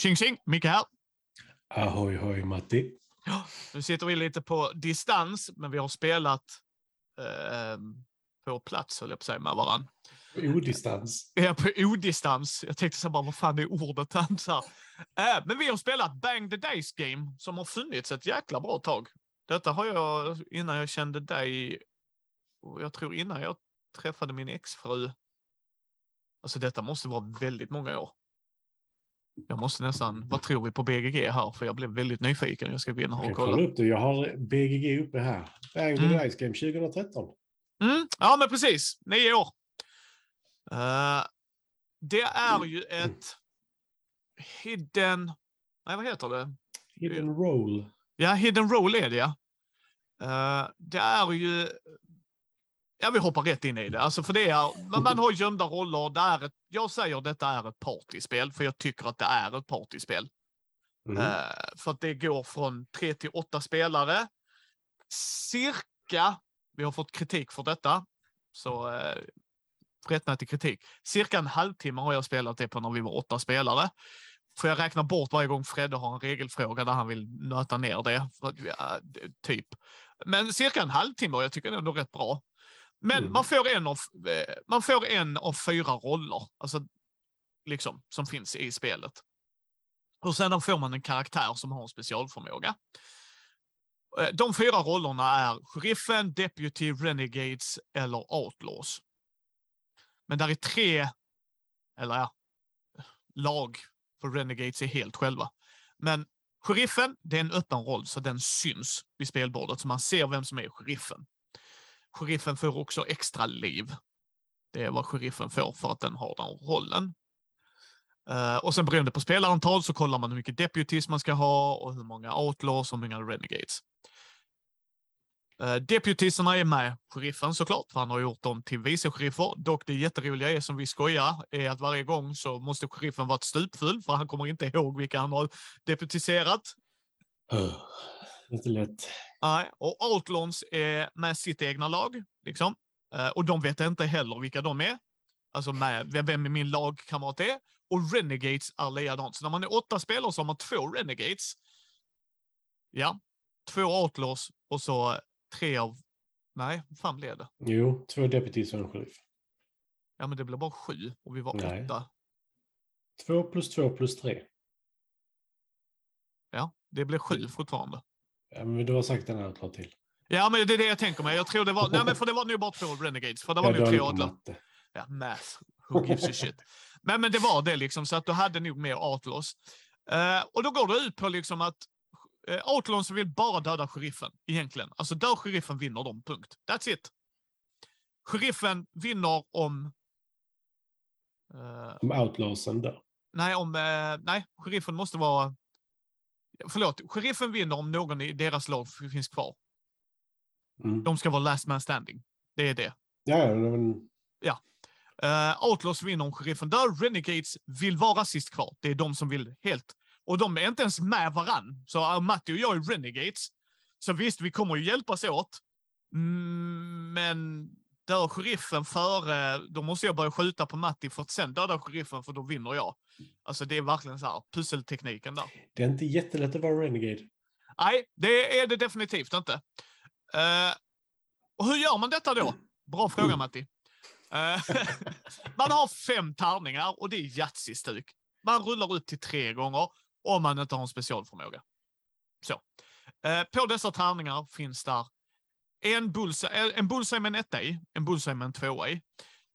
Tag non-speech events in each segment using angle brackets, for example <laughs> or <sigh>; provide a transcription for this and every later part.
Tjing tjing! Micke här. Ahoy hoj Matti. Ja, nu sitter vi lite på distans, men vi har spelat eh, på plats, höll jag på att säga, med varandra. Odistans. Ja, på odistans. Jag tänkte så bara, vad fan är ordet? Här. Eh, men vi har spelat Bang the Days Game, som har funnits ett jäkla bra tag. Detta har jag innan jag kände dig, och jag tror innan jag träffade min exfru. Alltså detta måste vara väldigt många år. Jag måste nästan, vad tror vi på BGG här? För jag blev väldigt nyfiken. Jag ska gå in och kolla. kolla upp det. Jag har BGG uppe här. Bang Mm. Dice Game 2013. Mm, ja, men precis. Nio år. Eh, det är ju ett hidden... Nej, vad heter det? Hidden Roll. Ja, hidden roll är det, ja. Eh, det är ju... Ja, vi hoppar rätt in i det. Alltså, för det är, man- man har gömda roller. Det är ett, jag säger detta är ett partyspel, för jag tycker att det är ett partyspel. Mm. Eh, för att det går från tre till åtta spelare. Cirka, vi har fått kritik för detta, så uh, rättmätig kritik. Cirka en halvtimme har jag spelat det på när vi var åtta spelare. Får jag räkna bort varje gång Fredde har en regelfråga där han vill nöta ner det. För att, det- typ. Men cirka en halvtimme och jag tycker det är ändå rätt bra. Men Mm. man, får en av, eh, man får en av fyra roller, alltså, liksom, som finns i spelet. Och sedan får man en karaktär som har en specialförmåga. Eh, De fyra rollerna är sheriffen, deputy, renegades eller outlaws. Men där är tre, eller ja, lag, för renegades är helt själva. Men sheriffen, det är en öppen roll så den syns vid spelbordet så man ser vem som är sheriffen. Sheriffen får också extra liv. Det är vad sheriffen får för att den har den rollen. Uh, och sen beroende på spelarantal så kollar man hur mycket deputies man ska ha och hur många outlaws och hur många renegades. Eh, uh, deputiesarna är med sheriffen såklart, för han har gjort dem till vice sheriffer. Dock det jätteroliga är som vi skojar, är att varje gång så måste sheriffen vara stupfull, för han kommer inte ihåg vilka han har deputiserat. Uh, inte lätt. Nej, och outlaws är med sitt egna lag, liksom. Eh, och de vet inte heller vilka de är. Alltså med vem- min lagkamrat är. Och Renegades är likadant. Så när man är åtta spelare så har man två Renegades. Ja, två Outlaws och så tre av... Nej, fan blev det? Jo, två deputies och en sheriff. Ja, men det blev bara sju och vi var Nej. åtta. Två plus två plus tre. Ja, det blev sju fortfarande. Ja, men du har sagt den här klart till. Ja, men det är det jag tänker mig. Jag tror det var... Nej, men för det var nog bara två Renegades. För det var Jag nog tre matte. Ja, math. Who gives a shit? Men, men det var det liksom, så att du hade nog mer outlaws. Eh, och då går det ut på liksom att uh, outlaws vill bara döda sheriffen, egentligen. Alltså dör sheriffen vinner de, punkt. That's it. Sheriffen vinner om... eh, Om outlawsen dör. nej, om... eh, nej, sheriffen måste vara... Förlåt, sheriffen vinner om någon i deras lag finns kvar. Mm. De ska vara last man standing. Det är det. Ja, ja, men Uh, Outlaws vinner om sheriffen dör. Renegades vill vara sist kvar. Det är de som vill helt. Och de är inte ens med varann. Så uh, Matti och jag är Renegades. Så visst, vi kommer ju hjälpas åt. Mm, men dör sheriffen före, då måste jag börja skjuta på Matti för att sen döda sheriffen för då vinner jag. Alltså det är verkligen så här, pusseltekniken där. det är inte jättelätt att vara renegade. Nej, det är det definitivt inte. Eh, och hur gör man detta då? Bra fråga Matti. Eh, <laughs> man har fem tärningar och det är Yatzy-stuk. Man rullar ut till tre gånger om man inte har en specialförmåga. Så. Eh, på dessa tärningar finns där en bullseye, eh, en bullseye med en etta i, en bullseye med en tvåa i.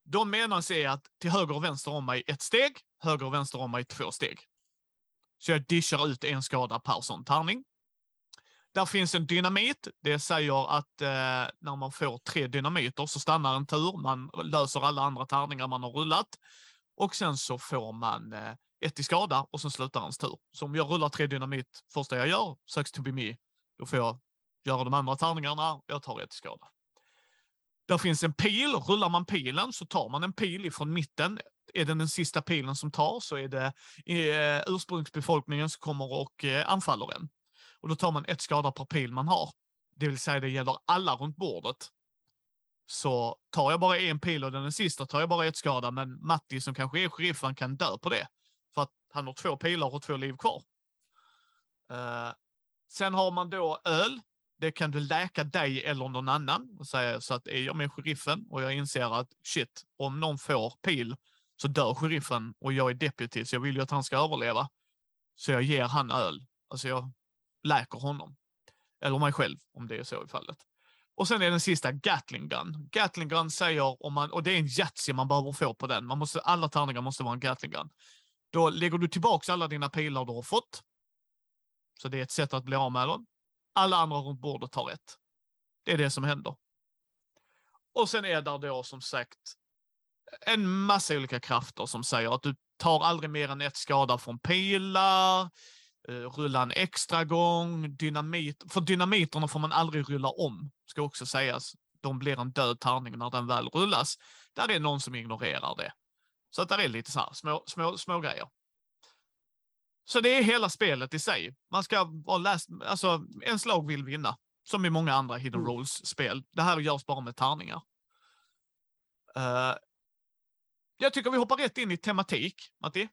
De menas är att till höger och vänster om mig ett steg, höger och vänster om mig två steg. Så jag dishar ut en skada per sån tärning. Där finns en dynamit. Det säger att eh, när man får tre dynamiter så stannar en tur. Man löser alla andra tärningar man har rullat. Och sen så får man eh, ett i skada och sen slutar ens tur. Så om jag rullar tre dynamit första jag gör, söks to be me, då får jag göra de andra tärningarna. Jag tar ett skada. Där finns en pil. Rullar man pilen så tar man en pil ifrån mitten. Är det den sista pilen som tar så är det eh, ursprungsbefolkningen som kommer och eh, anfaller en. Och då tar man ett skada per pil man har. Det vill säga det gäller alla runt bordet. Så tar jag bara en pil och den sista tar jag bara ett skada, men Matti som kanske är sheriffen kan dö på det. För att han har två pilar och två liv kvar. Eh, sen har man då öl. Det kan du läka dig eller någon annan. Och säga, så att är jag med sheriffen och jag inser att shit, om någon får pil så dör sheriffen och jag är deputy så jag vill ju att han ska överleva. Så jag ger han öl. Alltså jag läker honom. Eller mig själv om det är så i fallet. Och sen är den sista Gatling Gun. Gatling Gun säger, om man, och det är en Yatzy man behöver få på den. Man måste, alla tärningar måste vara en Gatling Gun. Då lägger du tillbaka alla dina pilar du har fått. Så det är ett sätt att bli av med dem. Alla andra runt bordet har rätt. Det är det som händer. Och sen är där då som sagt en massa olika krafter som säger att du tar aldrig mer än ett skada från pilar, eh, rulla en extra gång, dynamit. För dynamiterna får man aldrig rulla om, ska också sägas. De blir en död tärning när den väl rullas. Där är någon som ignorerar det. Så att där är lite så här små, små, små grejer. Så det är hela spelet i sig. Man ska vara läst, alltså ens lag vill vinna. Som i många andra hidden Mm. roles-spel. Det här görs bara med tärningar. Eh, jag tycker vi hoppar rätt in i tematik, Matti.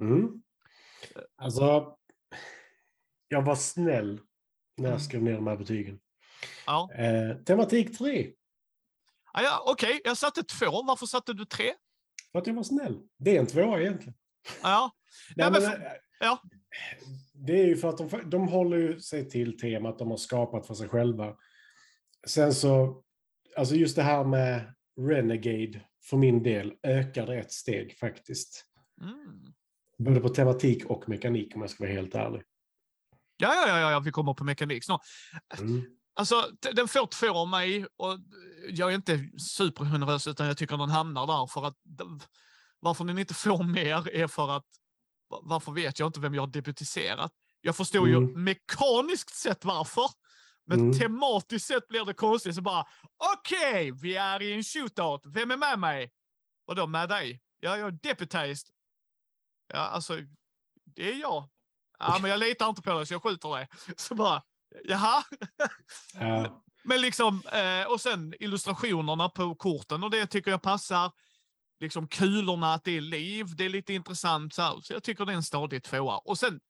Mm. Alltså, jag var snäll när Mm. jag skrev ner de här betygen. Ja, Eh, tematik 3. ah, ja okej, jag satte två. Varför satte du tre? För att jag var snäll. Det är en tvåa egentligen. Ja, Nej, men eh, ja. Det är ju för att de, de håller ju sig till temat de har skapat för sig själva. Sen så, alltså just det här med Renegade för min del ökade ett steg faktiskt. Mm. Både på tematik och mekanik om jag ska vara helt ärlig. Ja, ja, ja, ja, vi kommer på mekanik snart. Mm. Alltså, den får två av mig och jag är inte supergenerös utan jag tycker den hamnar där för att varför den inte får mer är för att va- varför vet jag inte vem jag har deputiserat. Jag förstår ju Mm. mekaniskt sett varför, men Mm. tematiskt sett blir det konstigt så bara okej, vi är i en shootout. Vem är med mig? Och då med dig? Ja, jag är deputized. Ja, alltså, det är jag. Ja, men jag litar inte på dig så jag skjuter dig. <laughs> Så bara, jaha? <laughs> Ja, Men liksom, eh, och sen illustrationerna på korten och det tycker jag passar. Liksom kulorna, att det är liv, det är lite intressant. Så, här. så jag tycker det är en stadig tvåa. Och sen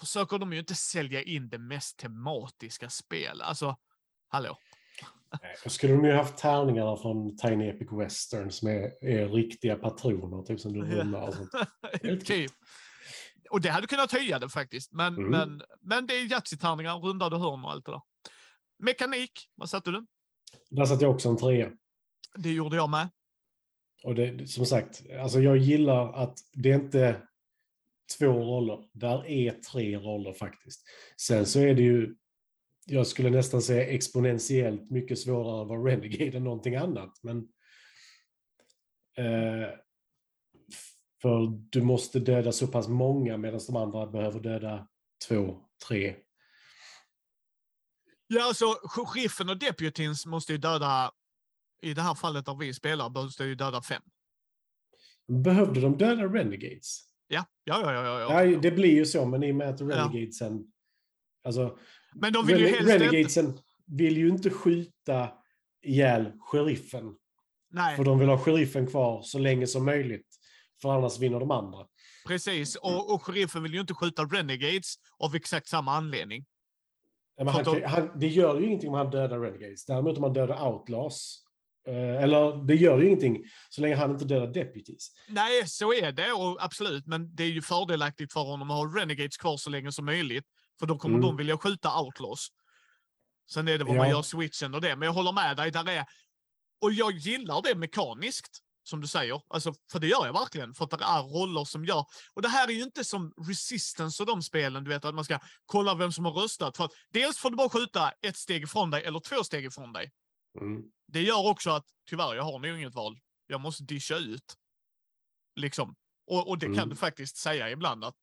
försöker de ju inte sälja in det mest tematiska spel. Alltså, hallå. då skulle de ju haft tärningarna från Tiny Epic Western som är, är riktiga patroner, typ som du rullar och sånt. <laughs> Typ. Och det hade kunnat höja det faktiskt. Men, Mm. men, men det är Yatzy-tärningar, rundade hörn och allt det där. Mekanik, vad satte du? Där satt jag också en trea. Det gjorde jag med. Och det, som sagt, alltså jag gillar att det är inte två roller. Där är tre roller faktiskt. Sen så är det ju, jag skulle nästan säga exponentiellt mycket svårare att vara Renegade än någonting annat. Men, eh, för du måste döda så pass många medan de andra behöver döda två, tre. Ja, alltså sheriffen och deputins måste ju döda, i det här fallet där vi spelar, behövs det ju döda fem. Behövde de döda Renegades? Ja, ja, ja, ja. ja, Ja, det blir ju så, men i och med att Renegadesen... Alltså, Men de vill ju helst inte... Renegadesen vill ju inte skjuta ihjäl sheriffen. Nej, För de vill ha sheriffen kvar så länge som möjligt. För annars vinner de andra. precis. Och, och sheriffen vill ju inte skjuta renegades av exakt samma anledning. Ja, han, kan- han, det gör ju ingenting om han dödar Renegades. Däremot om han dödar Outlaws. Eh, eller det gör ju ingenting så länge han inte dödar Deputies. Nej, så är det och absolut, men det är ju fördelaktigt för honom att ha renegades kvar så länge som möjligt. För då kommer Mm. de vilja skjuta outlaws. Sen är det vad man Ja. gör switchen och det, men jag håller med dig. Där är, och jag gillar det mekaniskt, som du säger. Alltså, för det gör jag verkligen, för att det är roller som gör... Och det här är ju inte som Resistance och de spelen, du vet, att man ska kolla vem som har röstat. För att dels får du bara skjuta ett steg ifrån dig eller två steg ifrån dig. Mm. Det gör också att, tyvärr, jag har nog inget val. Jag måste discha ut. Liksom. Och, och det kan Mm. du faktiskt säga ibland att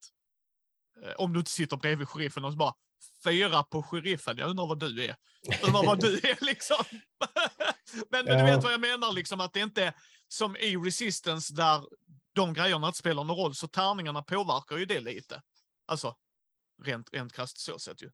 eh, om du inte sitter bredvid sheriffen och så bara fyra på sheriffen. Jag undrar vad du är. Undrar vad du <laughs> är liksom. <laughs> men, men du vet vad jag menar, liksom att det inte är som i Resistance där de grejerna inte spelar någon roll, så tärningarna påverkar ju det lite. Alltså, rent, rent krasst så sett ju.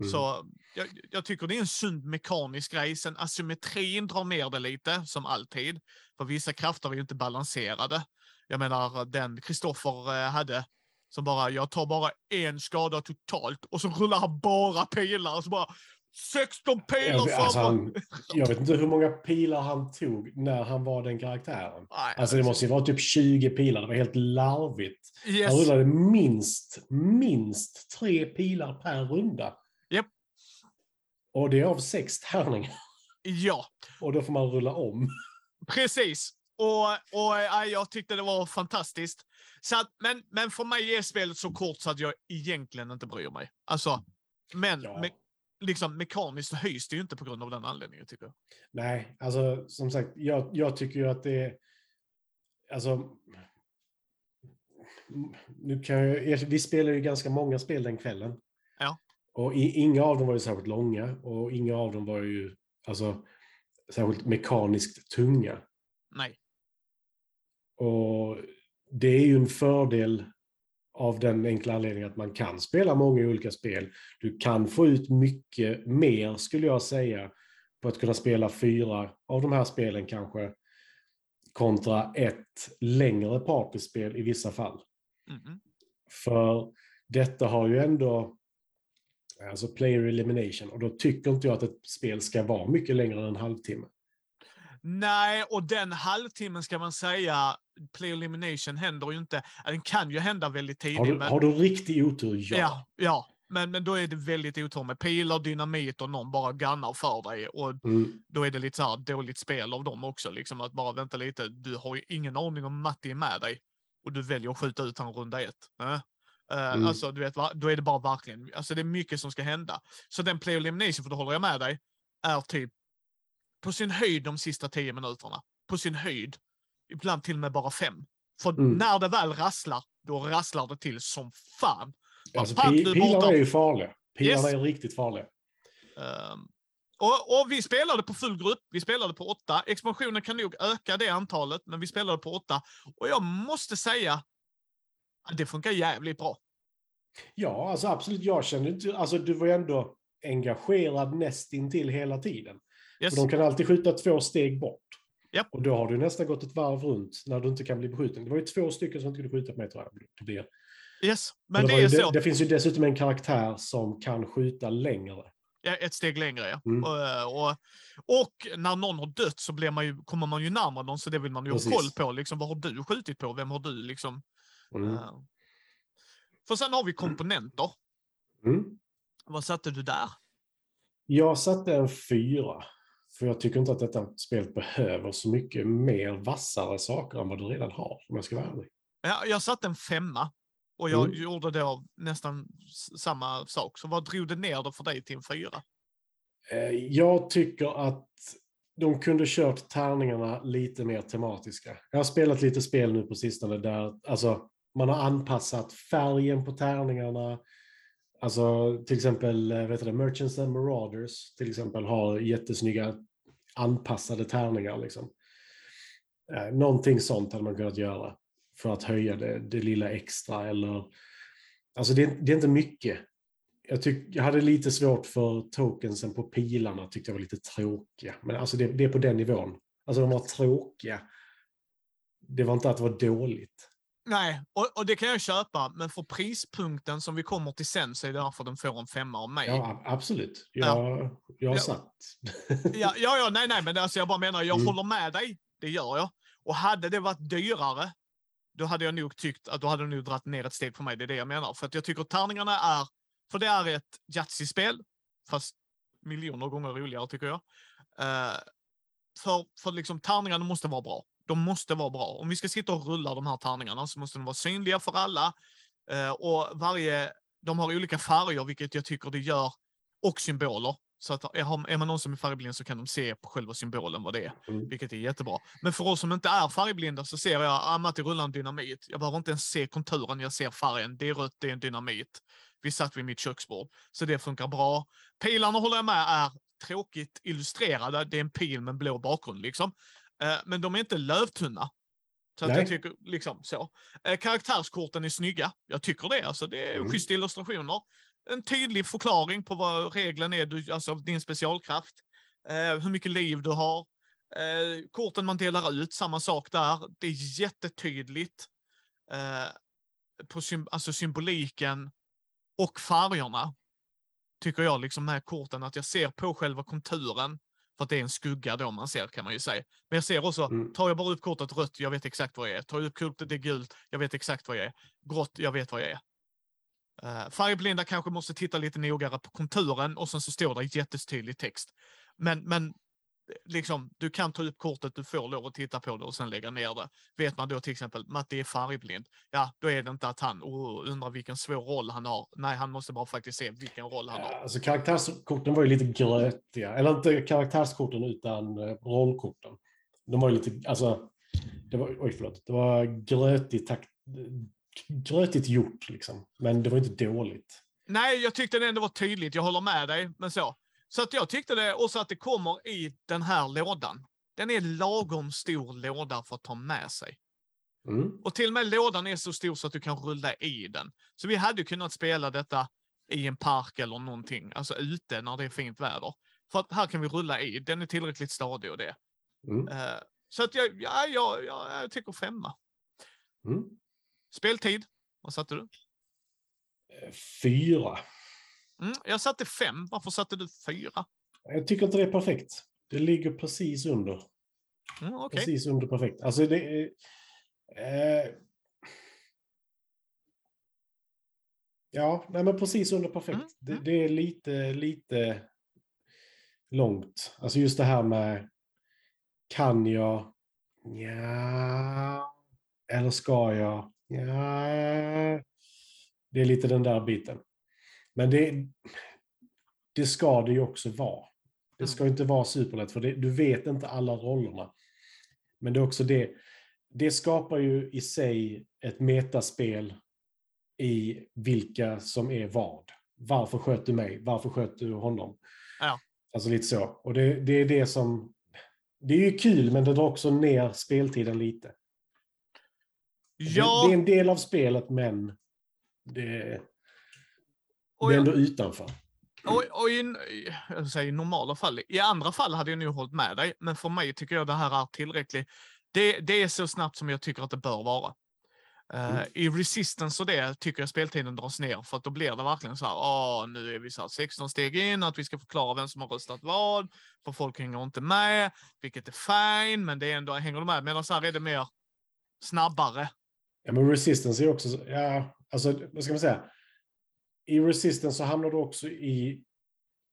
Mm. Så jag, jag tycker det är en sund mekanisk grej. Sen asymmetrin drar ner det lite, som alltid. För vissa krafter är ju inte balanserade. Jag menar, den Kristoffer eh, hade Som bara, jag tar bara en skada totalt och så rullar han bara pilar och så bara 16 pilar Jag, alltså, han, <laughs> jag vet inte hur många pilar han tog när han var den karaktären. Nej, Alltså det måste ju vara typ 20 pilar, det var helt larvigt. yes. Han rullade minst, minst tre pilar per runda. Och det är av sex tärningar. Ja, Och då får man rulla om. precis. Och, och ja, jag tyckte det var fantastiskt. Så att, men, men för mig är spelet så kort så att jag egentligen inte bryr mig. Alltså, men Ja. me, liksom, mekaniskt höjs det ju inte på grund av den anledningen tycker jag. Nej, alltså som sagt, jag, jag tycker ju att det är... Alltså... Nu kan jag, vi spelar ju ganska många spel den kvällen. Och i, inga av dem var ju särskilt långa och inga av dem var ju alltså, särskilt mekaniskt tunga. Nej. Och det är ju en fördel av den enkla anledningen att man kan spela många olika spel. Du kan få ut mycket mer, skulle jag säga, på att kunna spela fyra av de här spelen kanske, kontra ett längre partyspel i vissa fall. Mhm. För detta har ju ändå alltså player elimination och då tycker inte jag att ett spel ska vara mycket längre än en halvtimme. Nej, och den halvtimmen ska man säga, play elimination händer ju inte. Den kan ju hända väldigt tidigt. Har du, men, har du riktig otur? Ja. ja, ja. Men, men då är det väldigt otur med pilar, dynamit och någon bara gunnar för dig. Och Mm, då är det lite så här dåligt spel av dem också. Liksom att bara vänta lite, du har ju ingen aning om Matti är med dig. Och du väljer att skjuta ut han runda ett. Äh? Eh, Mm. Alltså, du vet, va? då är det bara verkligen, alltså det är mycket som ska hända. Så den play elimination, för då håller jag med dig, är typ på sin höjd de sista tio minuterna. På sin höjd. Ibland till och med bara fem. För Mm. när det väl rasslar, då rasslar det till som fan. Alltså, pack, pi- du är ju farliga. Pilarna Yes. är riktigt farliga. Ehm, och, och vi spelade på full grupp, vi spelade på åtta. Expansionen kan nog öka det antalet, men vi spelade på åtta. Och jag måste säga det funkar jävligt bra. Ja, alltså absolut. Jag känner inte... Alltså du var ju ändå engagerad nästintill hela tiden. Yes. För de kan alltid skjuta två steg bort. Japp. Och då har du nästan gått ett varv runt när du inte kan bli beskjuten. Det var ju två stycken som inte kunde skjuta på mig tror jag. Det, blir. yes. Men det ju är så. det finns ju dessutom en karaktär som kan skjuta längre. Ja, ett steg längre, ja. Mm. Och, och, och när någon har dött så blir man ju, kommer man ju närmare någon, så det vill man ju ha koll på. Liksom, vad har du skjutit på? Vem har du liksom? Mm. För sen har vi komponenter. Mm. Vad satte du där? Jag satte en fyra. För jag tycker inte att detta spelet behöver så mycket mer vassare saker än vad du redan har, om jag ska vara ärlig. Ja, jag satte en femma. Och jag Mm. gjorde då nästan samma sak. Så vad drog det ner det för dig till en fyra? Eh, Jag tycker att de kunde kört tärningarna lite mer tematiska. Jag har spelat lite spel nu på sistone där alltså, man har anpassat färgen på tärningarna. Alltså till exempel eh, vet du det, Merchants and Marauders till exempel har jättesnygga anpassade tärningar. Liksom. Eh, någonting sånt hade man kunnat göra för att höja det, det lilla extra. Eller, alltså det, är- det är inte mycket. Jag, tyck, jag hade lite svårt för tokensen på pilarna, tyckte jag var lite tråkiga. Men alltså det, det är på den nivån. Alltså de var tråkiga. Det var inte att det var dåligt. Nej, och, och det kan jag köpa. Men för prispunkten som vi kommer till sen så är det därför den får en femma av mig. Ja, absolut. Jag, jag har Ja. satt. Ja, ja, ja, nej, nej, men alltså jag bara menar, jag Mm. håller med dig. Det gör jag. Och hade det varit dyrare, då hade jag nog tyckt att då hade det nog dragit ner ett steg för mig. Det är det jag menar. För att jag tycker tärningarna är, för det är ett Yatzy-spel, fast miljoner gånger roligare tycker jag. Eh, för, för liksom tärningarna måste vara bra. De måste vara bra. Om vi ska sitta och rulla de här tärningarna så måste de vara synliga för alla. Eh, och varje, de har olika färger, vilket jag tycker det gör, och symboler. Så att är, man någon som är färgblind så kan de se på själva symbolen vad det är, Mm. vilket är jättebra. Men för oss som inte är färgblinda så ser jag ah, Matti rullar en dynamit. Jag behöver inte ens se konturen, jag ser färgen. Det är rött, det är en dynamit. Vi satt vid mitt köksbord, så det funkar bra. Pilarna håller jag med är tråkigt illustrerade. Det är en pil med en blå bakgrund liksom. Eh, Men de är inte lövtunna. Så jag tycker liksom så. Eh, Karaktärskorten är snygga. Jag tycker det. Alltså, det är Mm. schyssta illustrationer. En tydlig förklaring på vad regeln är, du, alltså din specialkraft. Eh, hur mycket liv du har. Korten man delar ut, samma sak där. Det är jättetydligt. På sym alltså symboliken och färgerna. Tycker jag liksom med korten att jag ser på själva konturen. För att det är en skugga då man ser kan man ju säga. Men jag ser också, Mm. tar jag bara upp kortet rött, jag vet exakt vad jag är. Tar jag upp kortet det gult, jag vet exakt vad jag är. Grått, jag vet vad jag är. Uh, färgblinda kanske måste titta lite noggrannare på konturen och sen så står det jättetydlig text. Men, men liksom, du kan ta upp kortet, du får lov att titta på det och sen lägga ner det. Vet man då till exempel Matti är färgblind, ja då är det inte att han oh, undrar vilken svår roll han har. Nej, han måste bara faktiskt se vilken roll han har. Ja, Alltså karaktärskorten var ju lite grötiga. Eller inte karaktärskorten utan eh, rollkorten. De var ju lite, alltså, det var, oj förlåt, det var grötigt, takt, grötigt gjort liksom. Men det var inte dåligt. Nej, jag tyckte det ändå var tydligt. Jag håller med dig, men så. Så att jag tyckte det också att det kommer i den här lådan. Den är lagom stor låda för att ta med sig. Mm. Och till och med lådan är så stor så att du kan rulla i den. Så vi hade kunnat spela detta i en park eller någonting, alltså ute när det är fint väder. För att här kan vi rulla i, den är tillräckligt stadig och det. Mm. Eh, så att jag, ja, jag, jag, jag tycker femma. Mm. Speltid, vad satte du? Eh, Fyra. Mm, jag satte fem, varför satte du fyra? Jag tycker inte det är perfekt. Det ligger precis under. Mm, Okej. Precis under perfekt. Alltså det är... Eh, ja, nej men precis under perfekt. Mm, Det, mm. det är lite, lite långt. Alltså just det här med kan jag? Ja. Eller ska jag? Ja. Det är lite den där biten. Men det, det ska det ju också vara. Det ska inte vara superlätt, för det, du vet inte alla rollerna. Men det är också det, det skapar ju i sig ett metaspel i vilka som är vad. Varför sköt du mig? Varför sköt du honom? Ja. Alltså lite så. Och det, det är det som... Det är ju kul, men det drar också ner speltiden lite. Det, Ja, det är en del av spelet, men det, och det är ändå utanför. Och, och i, säger, normala fall, i andra fall hade jag nog hållit med dig, men för mig tycker jag det här är tillräckligt. Det, det är så snabbt som jag tycker att det bör vara. Eh, Mm. I Resistance och det tycker jag speltiden dras ner, för att då blir det verkligen så här, åh, nu är vi så här 16 steg in, att vi ska förklara vem som har röstat vad, för folk hänger inte med, vilket är fine, men det är ändå, hänger de med? Medan så här är det mer snabbare. Ja, men Resistance är också, så- ja, alltså vad ska man säga? I Resistance så hamnar du också i,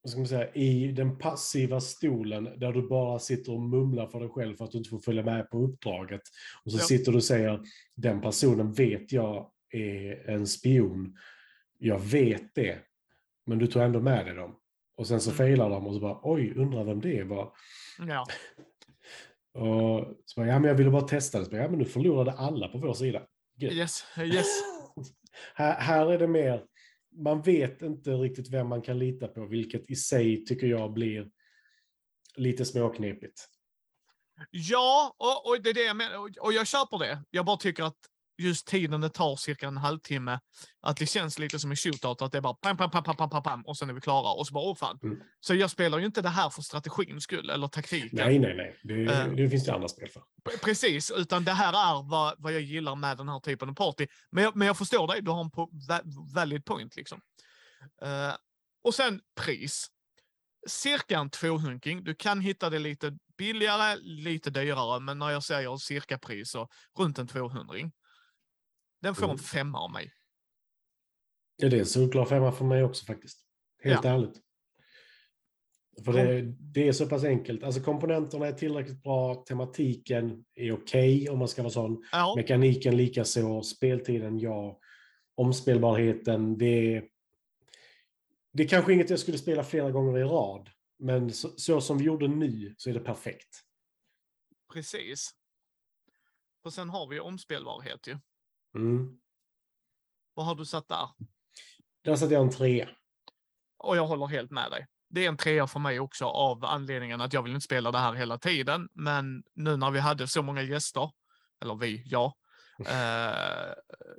vad ska man säga, i den passiva stolen där du bara sitter och mumlar för dig själv för att du inte får följa med på uppdraget. Och så Ja. sitter du och säger, den personen vet jag är en spion. Jag vet det. Men du tar ändå med dig dem. Och sen så Mm. failar de och så bara, oj, undrar vem det var. Ja. <laughs> Och så bara, ja men jag ville bara testa det. Så bara, ja men nu förlorade alla på vår sida. Gött. Yes, yes. <laughs> Här, här är det mer, man vet inte riktigt vem man kan lita på, vilket i sig tycker jag blir lite småknepigt. Ja, och, och det är det jag menar. Och, jag köper det. Jag bara tycker att just tiden det tar cirka en halvtimme, att det känns lite som en shootout, att det är bara pam, pam, pam, pam, pam, pam, pam och sen är vi klara och så bara, åh fan. Mm. Så jag spelar ju inte det här för strategins skull eller taktiken. Nej, nej, nej. Det, Eh. det finns det andra spel för. Precis, utan det här är vad, vad jag gillar med den här typen av party. Men jag, men jag förstår dig, du har en po va- valid point liksom. Eh, och sen pris. Cirka en 200 Du kan hitta det lite billigare, lite dyrare, men när jag säger cirka pris så runt en 200 Den får en Mm. femma av mig. Ja, det är en solklar femma för mig också faktiskt. Helt ärligt. För det, det är så pass enkelt. Alltså komponenterna är tillräckligt bra, tematiken är okej om man ska vara sån. Ja, Mekaniken likaså, speltiden ja. Omspelbarheten, det det är kanske inget jag skulle spela flera gånger i rad. Men så, så som vi gjorde nu så är det perfekt. precis. Och sen har vi omspelbarhet ju. Mm. Vad har du satt där? Där satte jag en trea. Och jag håller helt med dig. Det är en trea för mig också av anledningen att jag vill inte spela det här hela tiden. Men nu när vi hade så många gäster, eller vi, jag. Eh,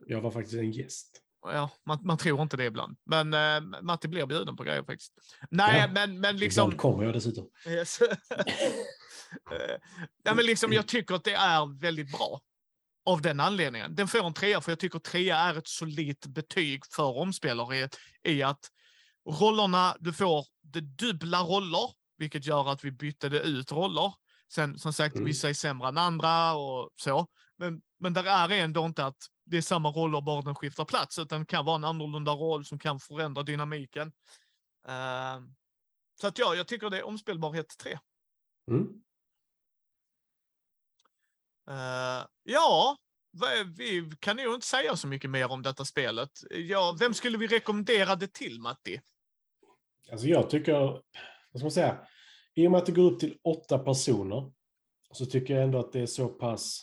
Jag var faktiskt en gäst. ja, man, man tror inte det ibland. Men eh, Matti blir bjuden på grejer faktiskt. Nej, Ja, men, men liksom... Ibland kommer jag dessutom. Yes. <laughs> Eh, ja, men liksom, jag tycker att det är väldigt bra. Av den anledningen. Den får en trea för jag tycker trea är ett solitt betyg för omspelare i att rollerna, du får det dubbla roller, vilket gör att vi bytte ut roller. Sen som sagt, Mm. vissa är sämre än andra och så. Men, men där är ändå inte att det är samma roller, bara den skiftar plats, utan det kan vara en annorlunda roll som kan förändra dynamiken. Eh, så att ja, jag tycker det är omspelbarhet 3. Mm. Eh, ja, vi kan ju inte säga så mycket mer om detta spelet. Ja, vem skulle vi rekommendera det till, Matti? Alltså jag tycker, vad ska man säga, i och med att det går upp till åtta personer så tycker jag ändå att det är så pass,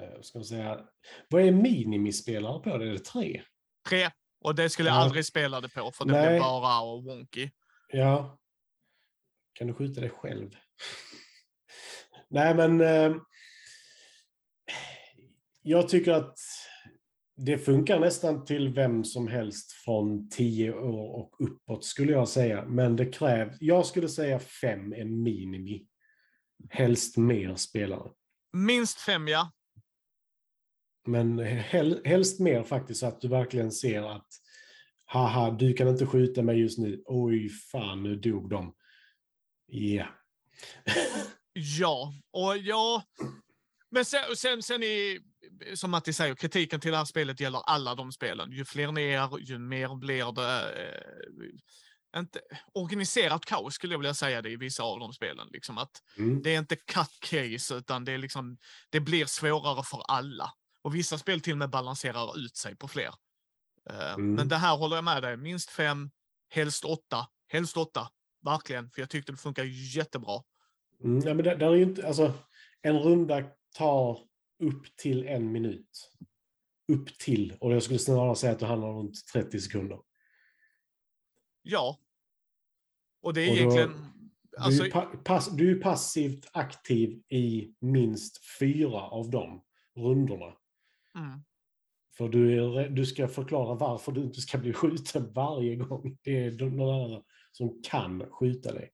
eh, vad ska man säga, vad är minimispelare på det? Är det tre? Tre. Och det skulle jag Ja. aldrig spela det på, för det Nej. blir bara och wonky. Ja. Kan du skjuta dig själv? <laughs> Nej, men eh, jag tycker att det funkar nästan till vem som helst från 10 år och uppåt skulle jag säga. Men det krävs, jag skulle säga fem är minimi. Helst mer spelare. Minst fem, ja. Men hel, helst mer faktiskt så att du verkligen ser att haha, du kan inte skjuta mig just nu. Oj, fan, nu dog de. Ja. Ja, och ja. Men sen, sen, sen är, som Matti säger, kritiken till det här spelet gäller alla de spelen. Ju fler ni är, ju mer blir det. Eh, inte, organiserat kaos skulle jag vilja säga det i vissa av de spelen. Liksom att Mm. det är inte cut case, utan det, är liksom, det blir svårare för alla. Och vissa spel till och med balanserar ut sig på fler. Eh, Mm. Men det här håller jag med dig, minst fem, helst åtta. Helst åtta, verkligen. För jag tyckte det funkar jättebra. Mm, ja, men det, där är inte, alltså, en runda tar upp till en minut. Upp till, och jag skulle snarare säga att det handlar om runt 30 sekunder. Ja. Och det är Och då- egentligen... Du är, Alltså, pass, du är passivt aktiv i minst fyra av de rundorna. mm, För du, är, du ska förklara varför du inte ska bli skjuten varje gång. Det är någon annan som kan skjuta dig.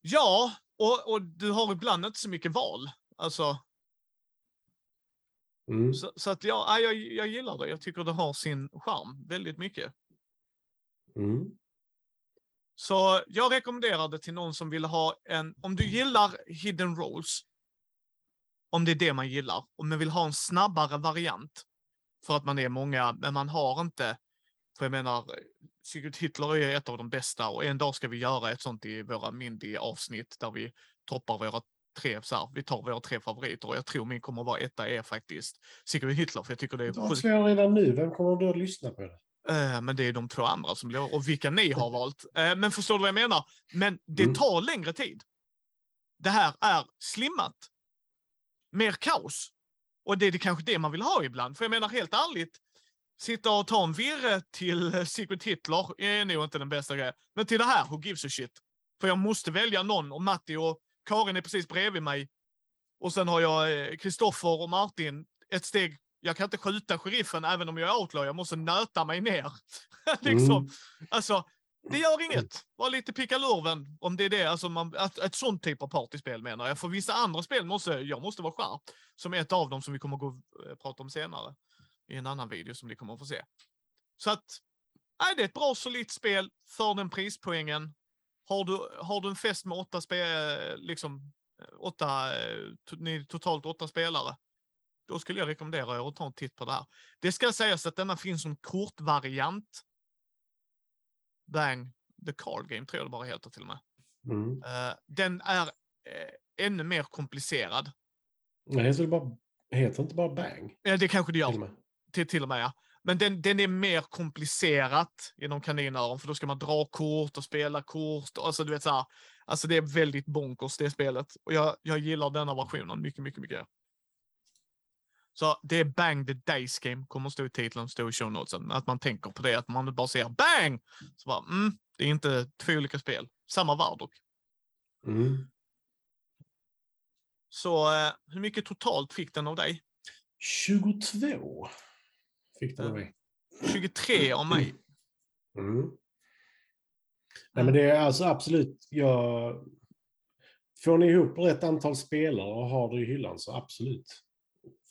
Ja, och, och du har ibland inte så mycket val. Alltså, Mm. så, så att ja, jag, jag gillar det. Jag tycker det har sin charm väldigt mycket. Mm. Så jag rekommenderar det till någon som vill ha en, om du gillar hidden rolls, om det är det man gillar, om man vill ha en snabbare variant, för att man är många, men man har inte, för jag menar, Secret Hitler är ett av de bästa och en dag ska vi göra ett sånt i våra Mindy-avsnitt där vi toppar våra tre, så här, vi tar våra tre favoriter och jag tror min kommer att vara etta är faktiskt Secret Hitler, för jag tycker det är Du avslöjar redan nu. Vem kommer då att lyssna på det? Eh, Men det är de två andra som blir, och vilka ni har valt. Eh, Men förstår du vad jag menar? Men det Mm. tar längre tid. Det här är slimmat. Mer kaos. Och det är det kanske det man vill ha ibland. För jag menar helt ärligt, sitta och ta en virre till eh, Secret Hitler är nog inte den bästa grejen. Men till det här, who gives a shit? För jag måste välja någon och Matti och Karin är precis bredvid mig. Och sen har jag Kristoffer och Martin ett steg. Jag kan inte skjuta sheriffen även om jag är outlaw. Jag måste nöta mig ner. <laughs> liksom. Mm. Alltså, det gör inget. Var lite pickalurven om det är det. Alltså man, ett, ett sånt typ av partyspel menar jag. För vissa andra spel måste jag måste vara skärp. Som ett av dem som vi kommer gå och eh, prata om senare. I en annan video som ni kommer att få se. Så att, nej, det är ett bra solitt spel för den prispoängen. Har du, har du en fest med åtta spel, liksom åtta, eh, ni totalt åtta spelare. Då skulle jag rekommendera er att ta en titt på det här. Det ska sägas att denna finns som kortvariant. Bang, the card game tror jag det bara heter till och med. Mm. Eh, den är eh, ännu mer komplicerad. Nej, så det bara, heter inte bara bang? Ja, det kanske det gör. Till till, och med. Men den, den är mer komplicerat inom kaninöron, för då ska man dra kort och spela kort. Alltså, du vet, så här, alltså det är väldigt bonkers det spelet. Och jag, jag gillar denna versionen mycket, mycket, mycket. Så det är Bang the Days Game, kommer stå i titeln, stå i show notesen. Att man tänker på det, att man bara säger Bang! Så bara, mm, det är inte två olika spel. Samma värld dock. Mm. Så eh, hur mycket totalt fick den av dig? 22 fick den av mig. 23 av mig. Mm. Nej, men det är alltså absolut, jag... Får ni ihop rätt antal spelare och har det i hyllan så absolut.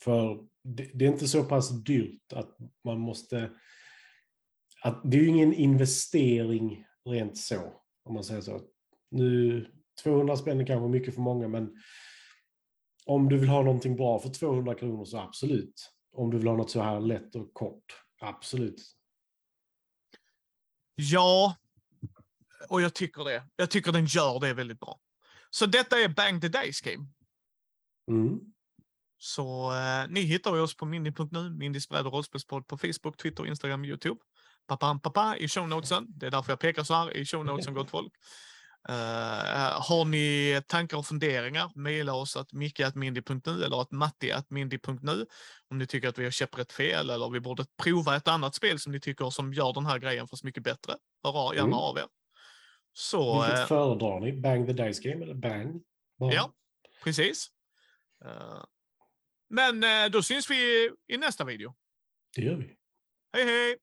För det, det är inte så pass dyrt att man måste... Att det är ju ingen investering rent så, om man säger så. Nu, 200 spänn är kanske mycket för många, men om du vill ha någonting bra för 200 kronor så absolut. Om du vill ha något så här lätt och kort, absolut. Ja, och jag tycker det. Jag tycker den gör det väldigt bra. Så detta är Bang the Dice Game. Mm. Så eh, ni hittar oss på mini.nu, Mindys bräd och rollspelspodd på Facebook, Twitter, Instagram, Youtube. Papam, pappa i shownotesen. Det är därför jag pekar så här i shownotesen, gott folk. Uh, har ni tankar och funderingar, mejla oss att micke.mindy.nu eller att matti.mindy.nu om ni tycker att vi har käpprätt fel eller vi borde prova ett annat spel som ni tycker som gör den här grejen fast mycket bättre. Hör gärna Mm. av er. Så, Vilket eh, föredrar ni? Bang the Dice Game eller Bang? Bara? ja, precis. Eh, men då syns vi i nästa video. Det gör vi. Hej hej!